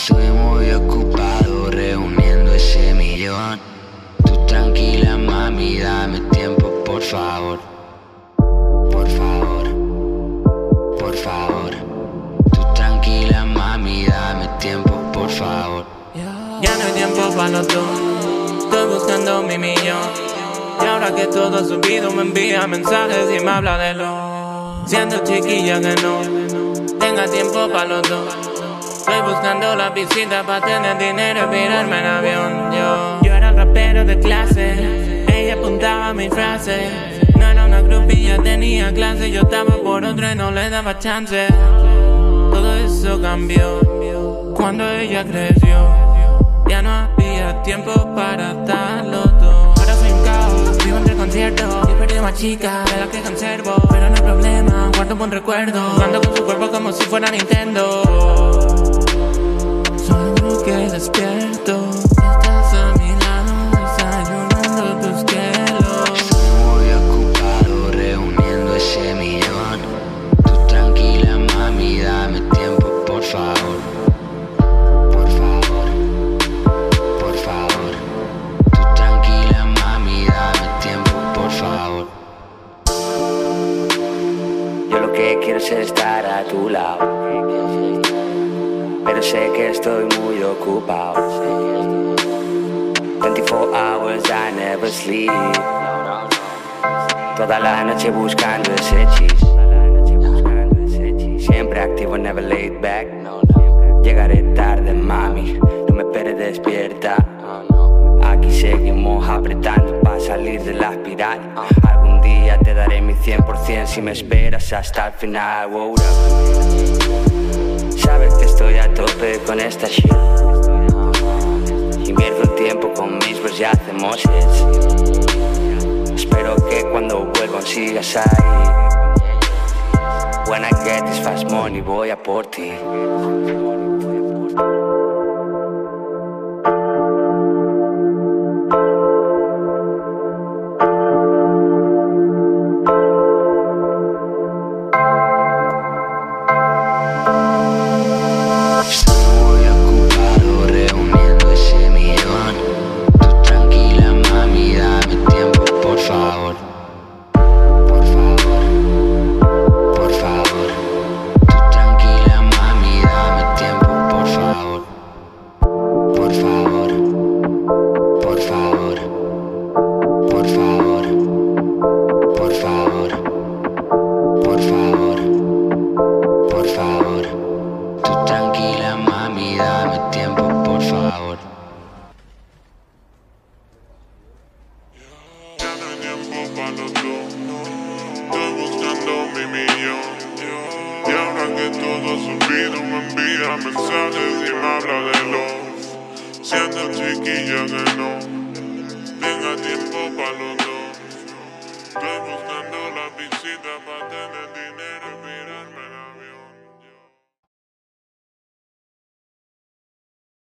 Estoy muy ocupado reuniendo ese millón. Tú tranquila, mami, dame tiempo, por favor. Por favor, por favor. Tú tranquila, mami, dame tiempo, por favor. Ya no hay tiempo para los dos. Estoy buscando mi millón. Y ahora que todo ha subido, me envía mensajes y me habla de lo. Siendo chiquilla que no tenga tiempo para los dos. Estoy buscando la visita para tener dinero y pirarme en avión. Yo, yo era el rapero de clase, ella apuntaba mi frase. No era una grupilla, tenía clase, yo estaba por otro y no le daba chance. Todo eso cambió cuando ella creció. Ya no había tiempo para darlo todo. Ahora soy un caos, vivo entre conciertos. Y perdí una chica de la que conservo. Pero no hay problema, guardo un buen recuerdo. Ando con su cuerpo como si fuera Nintendo. Despierto. y Estás a mi lado, desayunando tus quielos. Estoy muy ocupado reuniendo ese millón. Tú tranquila, mami, dame tiempo, por favor. Por favor, por favor. Tú tranquila, mami, dame tiempo, por favor. Yo lo que quiero es estar a tu lado. Pero sé que estoy muy ocupado. 24 hours I never sleep. Toda la noche buscando ese cheese. Siempre activo, never laid back. Llegaré tarde, mami. No me esperes despierta. Aquí seguimos apretando para salir de la espiral. Algún día te daré mi 100% si me esperas hasta el final. Wow, Sabes que estoy a tope con esta shit. Invierto el tiempo con mis bros y hacemos hits. Espero que cuando vuelvan sigas ahí. When I get this fast money voy a por ti. Estoy buscando mi millón. Y ahora que todo ha subido, me envía mensajes y me habla de lo. Siendo chiquilla que no tenga tiempo para los dos. Estoy buscando la